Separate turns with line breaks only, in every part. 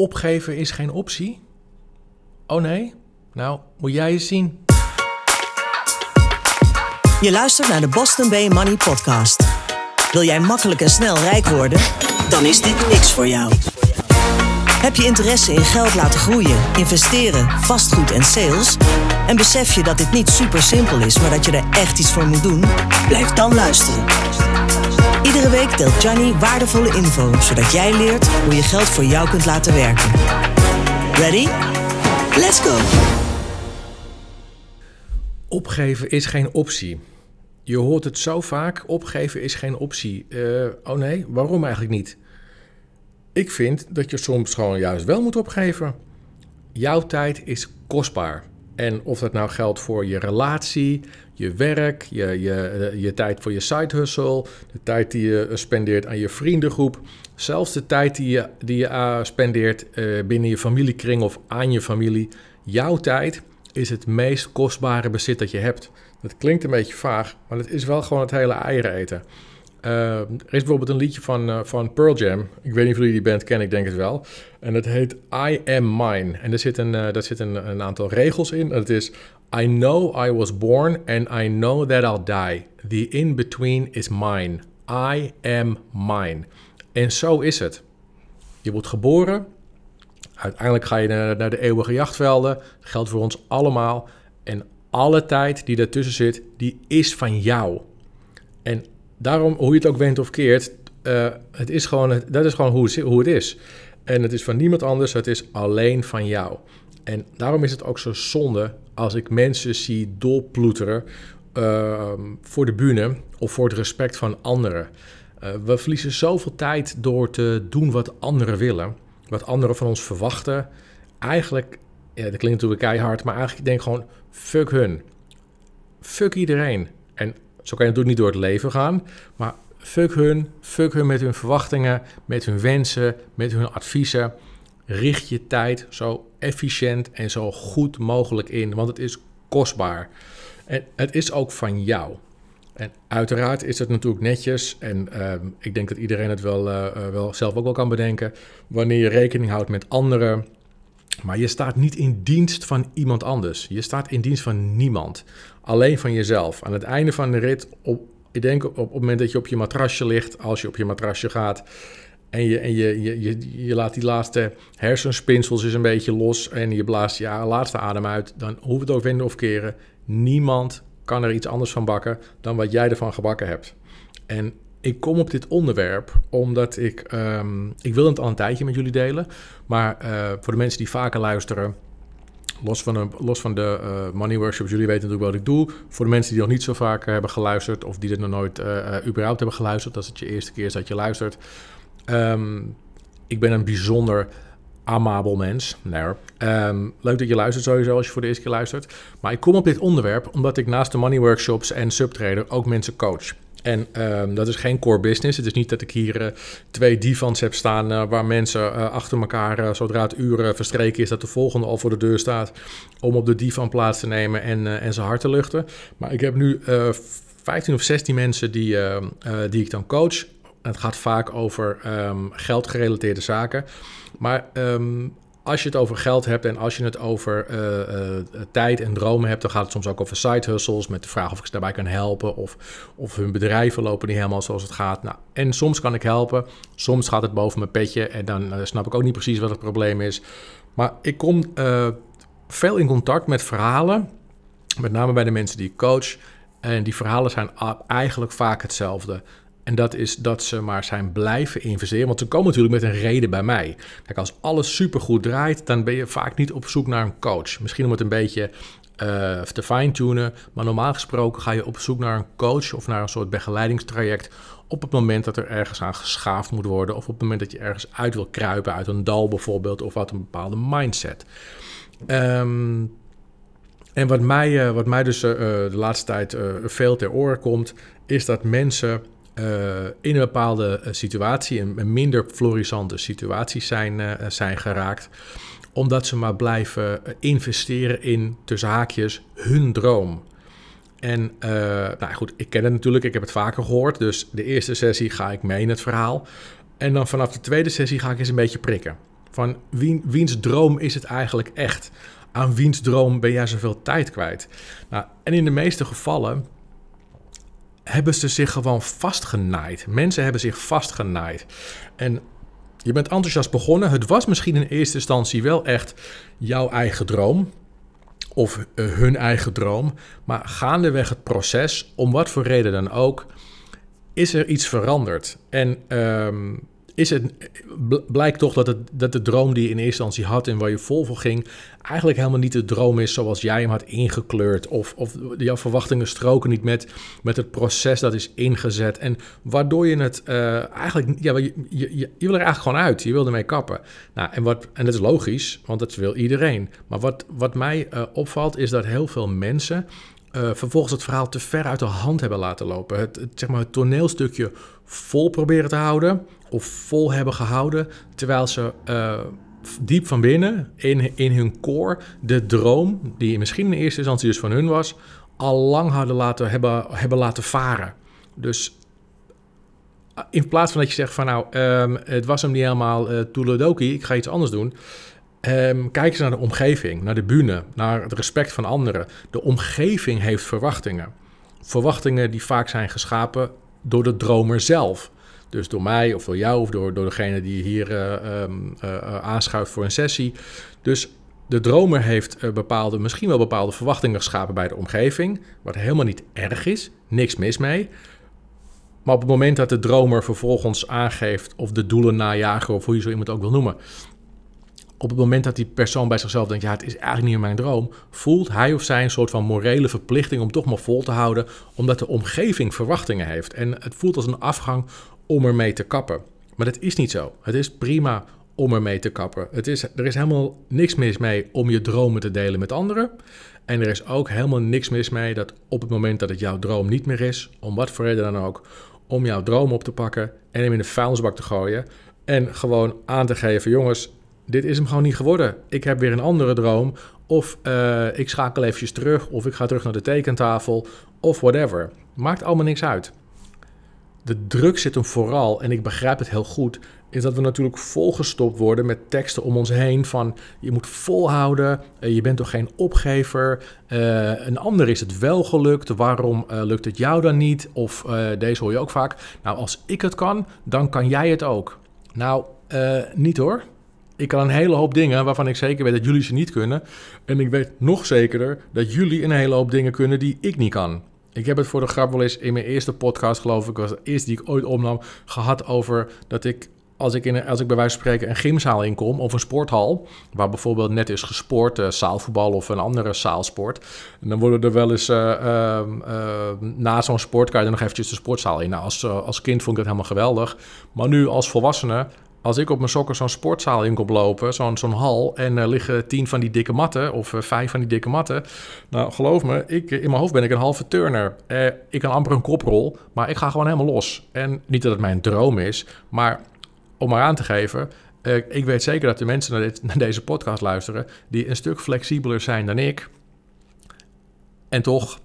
Opgeven is geen optie? Oh nee? Nou, moet jij eens zien.
Je luistert naar de Boston Bay Money Podcast. Wil jij makkelijk en snel rijk worden? Dan is dit niks voor jou. Heb je interesse in geld laten groeien, investeren, vastgoed en sales? En besef je dat dit niet super simpel is, maar dat je er echt iets voor moet doen? Blijf dan luisteren. Iedere week deelt Johnny waardevolle info, zodat jij leert hoe je geld voor jou kunt laten werken. Ready? Let's go!
Opgeven is geen optie. Je hoort het zo vaak, opgeven is geen optie. Uh, oh nee, waarom eigenlijk niet? Ik vind dat je soms gewoon juist wel moet opgeven. Jouw tijd is kostbaar. En of dat nou geldt voor je relatie, je werk, je, je, je tijd voor je side hustle, de tijd die je spendeert aan je vriendengroep, zelfs de tijd die je, die je uh, spendeert binnen je familiekring of aan je familie. Jouw tijd is het meest kostbare bezit dat je hebt. Dat klinkt een beetje vaag, maar het is wel gewoon het hele eieren eten. Uh, er is bijvoorbeeld een liedje van, uh, van Pearl Jam. Ik weet niet of jullie die band kennen, ik denk het wel. En dat heet I Am Mine. En er zit een, daar zit een, een aantal regels in. Het is I know I was born and I know that I'll die. The in-between is mine. I am mine. En zo is het. Je wordt geboren. Uiteindelijk ga je naar, naar de eeuwige jachtvelden. Dat geldt voor ons allemaal. En alle tijd die daartussen zit, die is van jou. En daarom, hoe je het ook went of keert, uh, het is gewoon, dat is gewoon hoe het, hoe het is. En het is van niemand anders, het is alleen van jou. En daarom is het ook zo zonde als ik mensen zie dolploeteren uh, voor de bühne of voor het respect van anderen. Uh, we verliezen zoveel tijd door te doen wat anderen willen, wat anderen van ons verwachten. Eigenlijk, dat klinkt natuurlijk keihard, maar eigenlijk denk ik gewoon, fuck hun. Fuck iedereen. En zo kan je natuurlijk niet door het leven gaan. Maar fuck hun, fuck hun met hun verwachtingen, met hun wensen, met hun adviezen. Richt je tijd zo efficiënt en zo goed mogelijk in, want het is kostbaar. En het is ook van jou. En uiteraard is het natuurlijk netjes, en uh, ik denk dat iedereen het wel, uh, wel zelf ook wel kan bedenken, wanneer je rekening houdt met anderen. Maar je staat niet in dienst van iemand anders. Je staat in dienst van niemand alleen van jezelf. Aan het einde van de rit, op, ik denk op, het moment dat je op je matrasje ligt, als je op je matrasje gaat en je, en je, je, je, je laat die laatste hersenspinsels eens een beetje los en je blaast je laatste adem uit, dan hoeft het ook wenden of keren. Niemand kan er iets anders van bakken dan wat jij ervan gebakken hebt. En ik kom op dit onderwerp omdat ik, um, ik wil het al een tijdje met jullie delen, maar uh, voor de mensen die vaker luisteren, Los van, de, los van de uh, money workshops, jullie weten natuurlijk wat ik doe. Voor de mensen die nog niet zo vaak uh, hebben geluisterd of die er nog nooit überhaupt hebben geluisterd, als het je eerste keer is dat je luistert. Um, ik ben een bijzonder amabel mens. Nee, um, leuk dat je luistert sowieso als je voor de eerste keer luistert. Maar ik kom op dit onderwerp omdat ik naast de money workshops en subtrader ook mensen coach. En um, dat is geen core business. Het is niet dat ik hier uh, twee divans heb staan uh, waar mensen uh, achter elkaar, zodra het uur verstreken is, dat de volgende al voor de deur staat om op de divan plaats te nemen en, en zijn hart te luchten. Maar ik heb nu 15 of 16 mensen die, die ik dan coach. Het gaat vaak over um, geldgerelateerde zaken. Maar als je het over geld hebt en als je het over uh, uh, tijd en dromen hebt, dan gaat het soms ook over side hustles. Met de vraag of ik ze daarbij kan helpen. Of, of hun bedrijven lopen niet helemaal zoals het gaat. Nou, en soms kan ik helpen. Soms gaat het boven mijn petje. En dan uh, snap ik ook niet precies wat het probleem is. Maar ik kom veel in contact met verhalen. Met name bij de mensen die ik coach. En die verhalen zijn eigenlijk vaak hetzelfde. En dat is dat ze maar zijn blijven investeren. Want ze komen natuurlijk met een reden bij mij. Kijk, als alles supergoed draait, dan ben je vaak niet op zoek naar een coach. Misschien om het een beetje uh, te fine-tunen. Maar normaal gesproken ga je op zoek naar een coach of naar een soort begeleidingstraject. Op het moment dat er ergens aan geschaafd moet worden. Of op het moment dat je ergens uit wil kruipen, uit een dal bijvoorbeeld. Of uit een bepaalde mindset. Um, en wat mij, uh, wat mij dus uh, de laatste tijd veel ter oren komt, is dat mensen uh, in een bepaalde uh, situatie, een, minder florissante situatie zijn, uh, zijn geraakt. Omdat ze maar blijven investeren in, tussen haakjes, hun droom. En nou goed, ik ken het natuurlijk, ik heb het vaker gehoord. Dus de eerste sessie ga ik mee in het verhaal. En dan vanaf de tweede sessie ga ik eens een beetje prikken. Van wie, wiens droom is het eigenlijk echt? Aan wiens droom ben jij zoveel tijd kwijt? Nou, en in de meeste gevallen hebben ze zich gewoon vastgenaaid. Mensen hebben zich vastgenaaid. En je bent enthousiast begonnen. Het was misschien in eerste instantie wel echt jouw eigen droom. Of uh, hun eigen droom. Maar gaandeweg het proces, om wat voor reden dan ook, is er iets veranderd. En um, is het, blijkt toch dat, het, dat de droom die je in eerste instantie had en waar je vol voor ging, eigenlijk helemaal niet de droom is zoals jij hem had ingekleurd. Of, of jouw verwachtingen stroken niet met, met het proces dat is ingezet. En waardoor je het uh, eigenlijk, ja, je, je, je, wil er eigenlijk gewoon uit. Je wil ermee kappen. Nou, en, wat, en dat is logisch, want dat wil iedereen. Maar wat, wat mij uh, opvalt is dat heel veel mensen uh, vervolgens het verhaal te ver uit de hand hebben laten lopen. Het, het, zeg maar, het toneelstukje vol proberen te houden of vol hebben gehouden, terwijl ze uh, diep van binnen in, in hun core de droom, die misschien in eerste instantie dus van hun was, al lang hadden laten, hebben, hebben laten varen. Dus eh, in plaats van dat je zegt van nou, um, het was hem niet helemaal uh, ik ga iets anders doen. Um, kijk eens naar de omgeving, naar de bühne, naar het respect van anderen. De omgeving heeft verwachtingen. Verwachtingen die vaak zijn geschapen door de dromer zelf. Dus door mij of door jou of door, door degene die hier uh, aanschuift voor een sessie. Dus de dromer heeft bepaalde, misschien wel bepaalde verwachtingen geschapen bij de omgeving. Wat helemaal niet erg is, niks mis mee. Maar op het moment dat de dromer vervolgens aangeeft of de doelen najagen of hoe je zo iemand ook wil noemen, op het moment dat die persoon bij zichzelf denkt, ja, het is eigenlijk niet mijn droom, voelt hij of zij een soort van morele verplichting om toch maar vol te houden, omdat de omgeving verwachtingen heeft. En het voelt als een afgang om ermee te kappen. Maar dat is niet zo. Het is prima om ermee te kappen. Het is, er is helemaal niks mis mee om je dromen te delen met anderen. En er is ook helemaal niks mis mee dat op het moment dat het jouw droom niet meer is, om wat voor reden dan ook, om jouw droom op te pakken en hem in de vuilnisbak te gooien. En gewoon aan te geven, jongens, dit is hem gewoon niet geworden. Ik heb weer een andere droom. Of uh, ik schakel eventjes terug. Of ik ga terug naar de tekentafel. Of whatever. Maakt allemaal niks uit. De druk zit hem vooral, en ik begrijp het heel goed, is dat we natuurlijk volgestopt worden met teksten om ons heen van je moet volhouden, uh, je bent toch geen opgever, uh, een ander is het wel gelukt, waarom lukt het jou dan niet? Of deze hoor je ook vaak, nou als ik het kan, dan kan jij het ook. Nou, niet hoor ik kan een hele hoop dingen waarvan ik zeker weet dat jullie ze niet kunnen. En ik weet nog zekerder dat jullie een hele hoop dingen kunnen die ik niet kan. Ik heb het voor de grap wel eens in mijn eerste podcast, geloof ik, was de eerste die ik ooit opnam, gehad over dat ik als ik, in, als ik bij wijze van spreken een gymzaal inkom of een sporthal, waar bijvoorbeeld net is gesport, uh, zaalvoetbal of een andere zaalsport, en dan worden er wel eens uh, uh, na zo'n sport nog eventjes de sportzaal in. Nou, als, als kind vond ik dat helemaal geweldig, maar nu als volwassene als ik op mijn sokken zo'n sportzaal in kom lopen, zo'n zo'n hal, en er liggen tien van die dikke matten of uh, vijf van die dikke matten. Nou, geloof me, ik, in mijn hoofd ben ik een halve turner. Uh, ik kan amper een koprol, maar ik ga gewoon helemaal los. En niet dat het mijn droom is, maar om maar aan te geven, ik weet zeker dat de mensen naar deze podcast luisteren die een stuk flexibeler zijn dan ik. En toch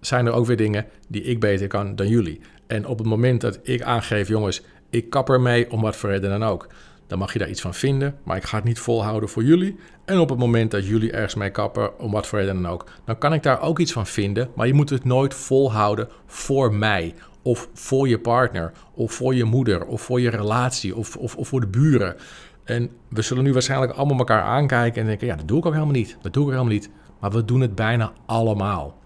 zijn er ook weer dingen die ik beter kan dan jullie. En op het moment dat ik aangeef, jongens, ik kap ermee om wat voor reden dan ook. Dan mag je daar iets van vinden, maar ik ga het niet volhouden voor jullie. En op het moment dat jullie ergens mee kappen, om wat voor reden dan ook, dan kan ik daar ook iets van vinden. Maar je moet het nooit volhouden voor mij, of voor je partner, of voor je moeder, of voor je relatie, of, of, of voor de buren. En we zullen nu waarschijnlijk allemaal elkaar aankijken en denken: ja, dat doe ik ook helemaal niet. Dat doe ik helemaal niet. Maar we doen het bijna allemaal.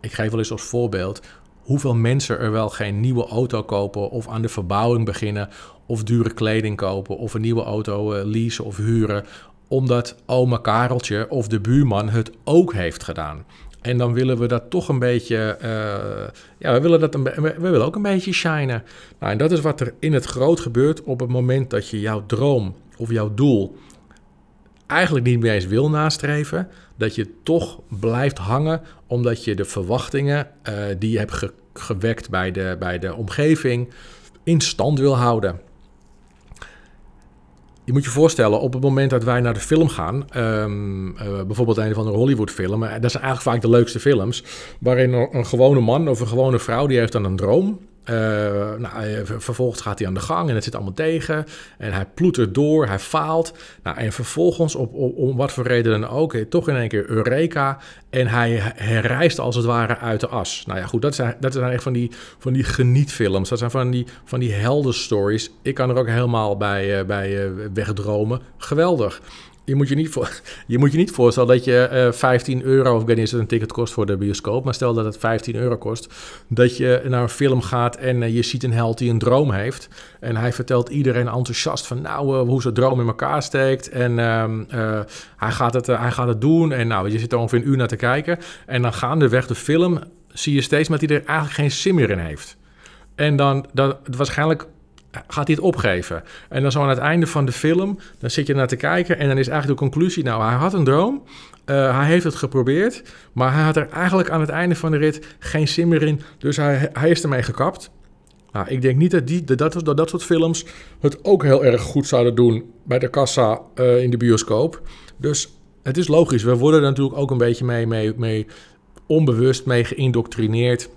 Ik geef wel eens als voorbeeld hoeveel mensen er wel geen nieuwe auto kopen of aan de verbouwing beginnen of dure kleding kopen of een nieuwe auto uh, leasen of huren omdat oma Kareltje of de buurman het ook heeft gedaan. En dan willen we dat toch een beetje, uh, ja, we willen, dat een, we willen ook een beetje shinen. Nou, en dat is wat er in het groot gebeurt op het moment dat je jouw droom of jouw doel eigenlijk niet meer eens wil nastreven, dat je toch blijft hangen omdat je de verwachtingen uh, die je hebt ge gewekt bij de, bij de omgeving in stand wil houden. Je moet je voorstellen, op het moment dat wij naar de film gaan, um, uh, bijvoorbeeld een van de Hollywood-films, dat zijn eigenlijk vaak de leukste films, waarin een gewone man of een gewone vrouw, die heeft dan een droom Uh, nou, vervolgens gaat hij aan de gang en het zit allemaal tegen. En hij ploetert door, hij faalt. Nou, en vervolgens, op, om wat voor reden dan ook, toch in één keer Eureka. En hij herrijst als het ware uit de as. Nou ja, goed, dat zijn, dat zijn echt van die, van die genietfilms. Dat zijn van die, van die heldenstories. Ik kan er ook helemaal bij, uh, bij wegdromen. Geweldig je moet je niet, voor, je moet je niet voorstellen dat je uh, eh, 15 euro, of ik weet niet het een ticket kost voor de bioscoop, maar stel dat het 15 euro kost, dat je naar een film gaat en uh, je ziet een held die een droom heeft. En hij vertelt iedereen enthousiast van nou, uh, hoe zijn droom in elkaar steekt. En ehm, hij, gaat het, hij gaat het doen. En nou, je zit er ongeveer een uur naar te kijken. En dan gaandeweg de film zie je steeds dat hij er eigenlijk geen sim meer in heeft. En dan, dan waarschijnlijk gaat hij het opgeven. En dan zo aan het einde van de film, dan zit je naar te kijken en dan is eigenlijk de conclusie, nou, hij had een droom, uh, hij heeft het geprobeerd, maar hij had er eigenlijk aan het einde van de rit geen zin meer in, dus hij, hij is ermee gekapt. Nou, ik denk niet dat, die, dat, dat, dat, soort films het ook heel erg goed zouden doen bij de kassa uh, in de bioscoop. Dus het is logisch, we worden er natuurlijk ook een beetje mee, mee, mee onbewust mee geïndoctrineerd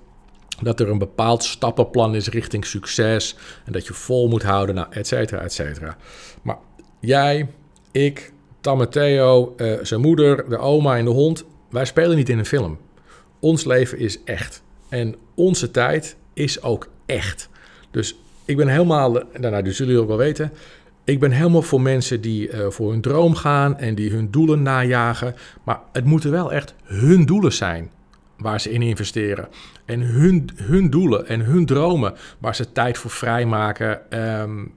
dat er een bepaald stappenplan is richting succes en dat je vol moet houden, nou, et cetera, et cetera. Maar jij, ik, Tamateo, uh, zijn moeder, de oma en de hond, wij spelen niet in een film. Ons leven is echt. En onze tijd is ook echt. Dus ik ben helemaal, nou, nou dat zullen jullie ook wel weten, ik ben helemaal voor mensen die uh, voor hun droom gaan en die hun doelen najagen. Maar het moeten wel echt hun doelen zijn waar ze in investeren. En hun, hun doelen en hun dromen waar ze tijd voor vrijmaken. Um,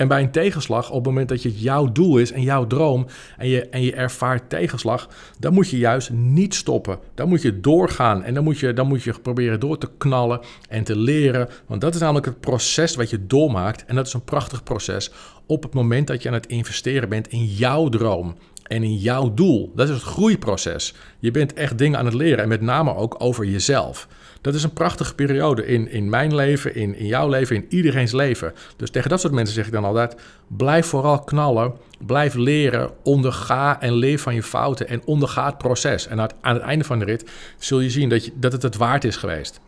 en bij een tegenslag, op het moment dat het jouw doel is en jouw droom en je, en je ervaart tegenslag, dan moet je juist niet stoppen. Dan moet je doorgaan en dan moet je, dan moet je proberen door te knallen en te leren. Want dat is namelijk het proces wat je doormaakt. En dat is een prachtig proces op het moment dat je aan het investeren bent in jouw droom en in jouw doel. Dat is het groeiproces. Je bent echt dingen aan het leren en met name ook over jezelf. Dat is een prachtige periode in, in mijn leven, in, in jouw leven, in iedereen's leven. Dus tegen dat soort mensen zeg ik dan altijd: blijf vooral knallen, blijf leren, onderga en leer van je fouten en onderga het proces. En aan het einde van de rit zul je zien dat, je, dat het het waard is geweest.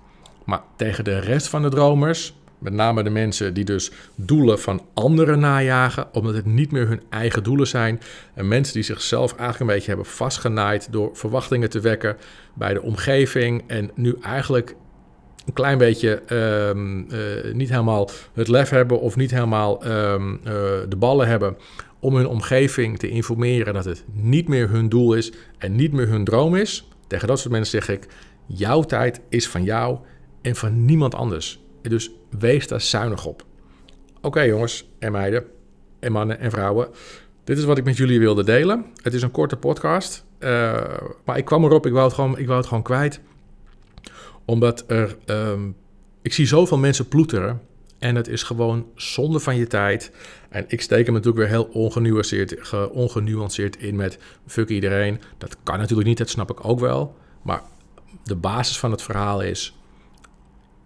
Maar tegen de rest van de dromers, met name de mensen die dus doelen van anderen najagen, omdat het niet meer hun eigen doelen zijn. En mensen die zichzelf eigenlijk een beetje hebben vastgenaaid door verwachtingen te wekken bij de omgeving. En nu eigenlijk een klein beetje ehm, eh, niet helemaal het lef hebben of niet helemaal ehm, eh, de ballen hebben om hun omgeving te informeren dat het niet meer hun doel is en niet meer hun droom is. Tegen dat soort mensen zeg ik: jouw tijd is van jou en van niemand anders. Dus wees daar zuinig op. Oké jongens en meiden en mannen en vrouwen. Dit is wat ik met jullie wilde delen. Het is een korte podcast. Uh, maar ik kwam erop, ik wou het gewoon, ik wou het gewoon kwijt. Omdat er... Um, ik zie zoveel mensen ploeteren. En het is gewoon zonde van je tijd. En ik steek hem natuurlijk weer heel ongenuanceerd, ongenuanceerd in met fuck iedereen. Dat kan natuurlijk niet, dat snap ik ook wel. Maar de basis van het verhaal is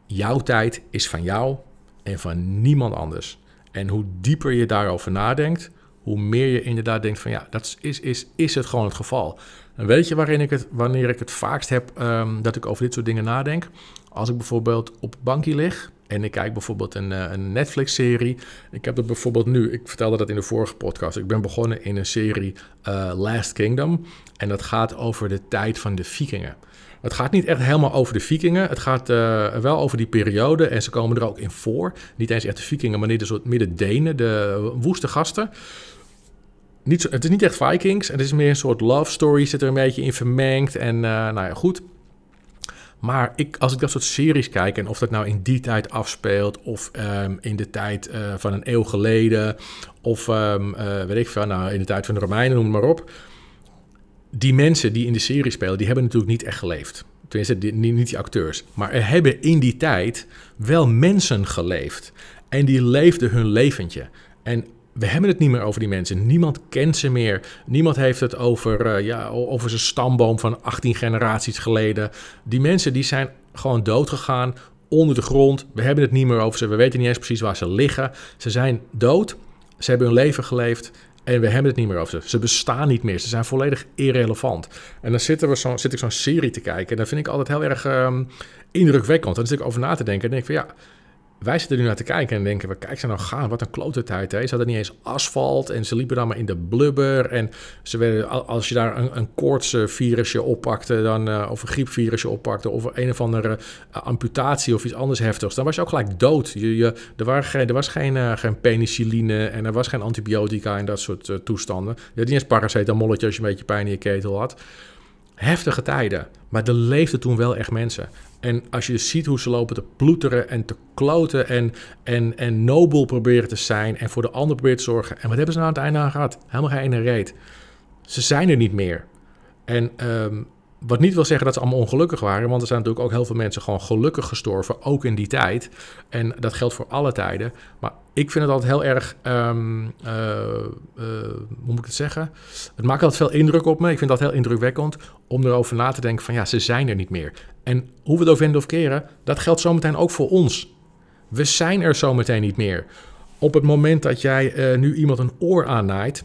jouw tijd is van jou en van niemand anders. En hoe dieper je daarover nadenkt, hoe meer je inderdaad denkt van ja, dat is, is, is het gewoon het geval. En weet je waarin ik het, wanneer ik het vaakst heb um, dat ik over dit soort dingen nadenk? Als ik bijvoorbeeld op het bankje lig en ik kijk bijvoorbeeld een, eh, een Netflix-serie. Ik heb dat bijvoorbeeld nu, ik vertelde dat in de vorige podcast. Ik ben begonnen in een serie uh, Last Kingdom. En dat gaat over de tijd van de vikingen. Het gaat niet echt helemaal over de vikingen. Het gaat uh, wel over die periode. En ze komen er ook in voor. Niet eens echt de vikingen, maar een soort midden Denen, de woeste gasten. Niet het is niet echt Vikings. Het is meer een soort love story. Zit er een beetje in vermengd. En uh, nou ja, goed. Maar ik, als ik dat soort series kijk, en of dat nou in die tijd afspeelt, of um, in de tijd uh, van een eeuw geleden, of uh, weet ik veel, nou, in de tijd van de Romeinen, noem maar op die mensen die in de serie spelen, die hebben natuurlijk niet echt geleefd. Tenminste, die, niet die acteurs. Maar er hebben in die tijd wel mensen geleefd. En die leefden hun leventje. En we hebben het niet meer over die mensen. Niemand kent ze meer. Niemand heeft het over, uh, ja, over zijn stamboom van 18 generaties geleden. Die mensen die zijn gewoon doodgegaan onder de grond. We hebben het niet meer over ze. We weten niet eens precies waar ze liggen. Ze zijn dood. Ze hebben hun leven geleefd. En we hebben het niet meer over ze. Ze bestaan niet meer. Ze zijn volledig irrelevant. En dan zitten we zo, zit ik zo'n serie te kijken. En dat vind ik altijd heel erg um, indrukwekkend. Dan zit ik over na te denken. En denk ik van ja, wij zitten nu naar te kijken en denken, we kijk ze nou gaan, wat een klote tijd. Hè? Ze hadden niet eens asfalt en ze liepen dan maar in de blubber. En ze werden, als je daar een, een koortsvirusje oppakte, dan, uh, of een griepvirusje oppakte, of een of andere uh, amputatie of iets anders heftigs, dan was je ook gelijk dood. Je, je, er, waren er was geen, geen penicilline en er was geen antibiotica en dat soort toestanden. Je had niet eens paracetamolletje als je een beetje pijn in je ketel had. Heftige tijden, maar er leefden toen wel echt mensen. En als je ziet hoe ze lopen te ploeteren en te kloten en, en, en nobel proberen te zijn en voor de ander proberen te zorgen. En wat hebben ze nou aan het einde aan gehad? Helemaal geen reet. Ze zijn er niet meer. En um, wat niet wil zeggen dat ze allemaal ongelukkig waren, want er zijn natuurlijk ook heel veel mensen gewoon gelukkig gestorven, ook in die tijd. En dat geldt voor alle tijden. Maar ik vind het altijd heel erg, um, uh, uh, hoe moet ik het zeggen? Het maakt altijd veel indruk op me. Ik vind dat heel indrukwekkend om erover na te denken van ja, ze zijn er niet meer. En hoe we het over of keren, dat geldt zometeen ook voor ons. We zijn er zometeen niet meer. Op het moment dat jij uh, nu iemand een oor aannaait,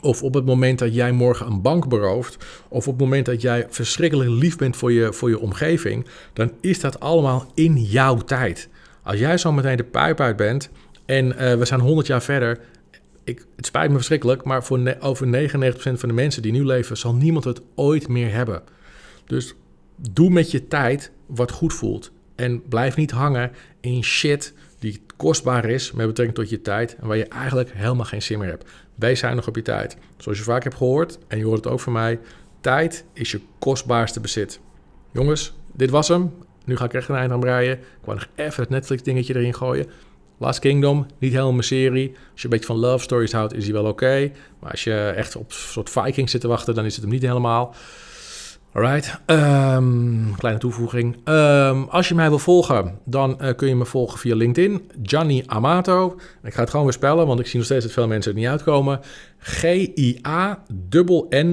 of op het moment dat jij morgen een bank berooft, of op het moment dat jij verschrikkelijk lief bent voor je, voor je omgeving, dan is dat allemaal in jouw tijd. Als jij zo meteen de pijp uit bent en uh, we zijn 100 jaar verder, ik, het spijt me verschrikkelijk, maar voor over 99% van de mensen die nu leven, zal niemand het ooit meer hebben. Dus doe met je tijd wat goed voelt. En blijf niet hangen in shit die kostbaar is met betrekking tot je tijd en waar je eigenlijk helemaal geen zin meer hebt. Wees nog op je tijd. Zoals je vaak hebt gehoord, en je hoort het ook van mij, tijd is je kostbaarste bezit. Jongens, dit was hem. Nu ga ik echt een eind aan breien. Ik wou nog even het Netflix dingetje erin gooien. Last Kingdom, niet helemaal mijn serie. Als je een beetje van love stories houdt, is die wel oké. Maar als je echt op een soort Vikings zit te wachten, dan is het hem niet helemaal. Alright, um, kleine toevoeging. Um, als je mij wil volgen, dan uh, kun je me volgen via LinkedIn. Gianni Amato. Ik ga het gewoon weer spellen, want ik zie nog steeds dat veel mensen er niet uitkomen. G-I-A-N-N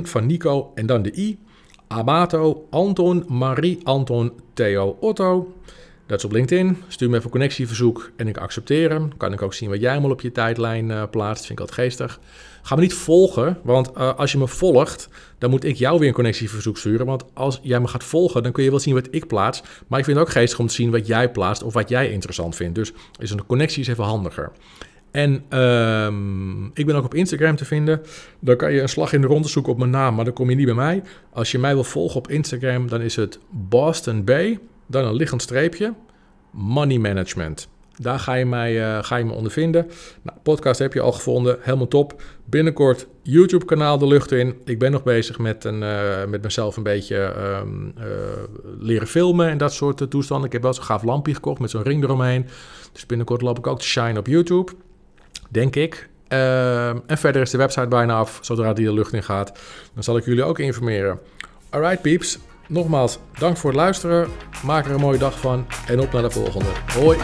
van Nico en dan de I. Amato, Anton, Marie, Anton, Theo, Otto. Dat is op LinkedIn. Stuur me even een connectieverzoek en ik accepteer hem. Kan ik ook zien wat jij allemaal op je tijdlijn uh, plaatst. Vind ik altijd geestig. Ga me niet volgen, want uh, als je me volgt, dan moet ik jou weer een connectieverzoek sturen. Want als jij me gaat volgen, dan kun je wel zien wat ik plaats. Maar ik vind het ook geestig om te zien wat jij plaatst of wat jij interessant vindt. Dus is een connectie is even handiger. En um, ik ben ook op Instagram te vinden. Dan kan je een slag in de ronde zoeken op mijn naam, maar dan kom je niet bij mij. Als je mij wil volgen op Instagram, dan is het Boston Bay, dan een liggend streepje, Money Management. Daar ga je, mij, uh, ga je me onder vinden. Nou, podcast heb je al gevonden, helemaal top. Binnenkort YouTube-kanaal de lucht in. Ik ben nog bezig met, een, uh, met mezelf een beetje um, uh, leren filmen en dat soort toestanden. Ik heb wel zo'n gaaf lampje gekocht met zo'n ring eromheen. Dus binnenkort loop ik ook te shine op YouTube. Denk ik. Uh, en verder is de website bijna af. Zodra die de lucht in gaat, dan zal ik jullie ook informeren. Alright, peeps. Nogmaals, dank voor het luisteren. Maak er een mooie dag van en op naar de volgende. Hoi!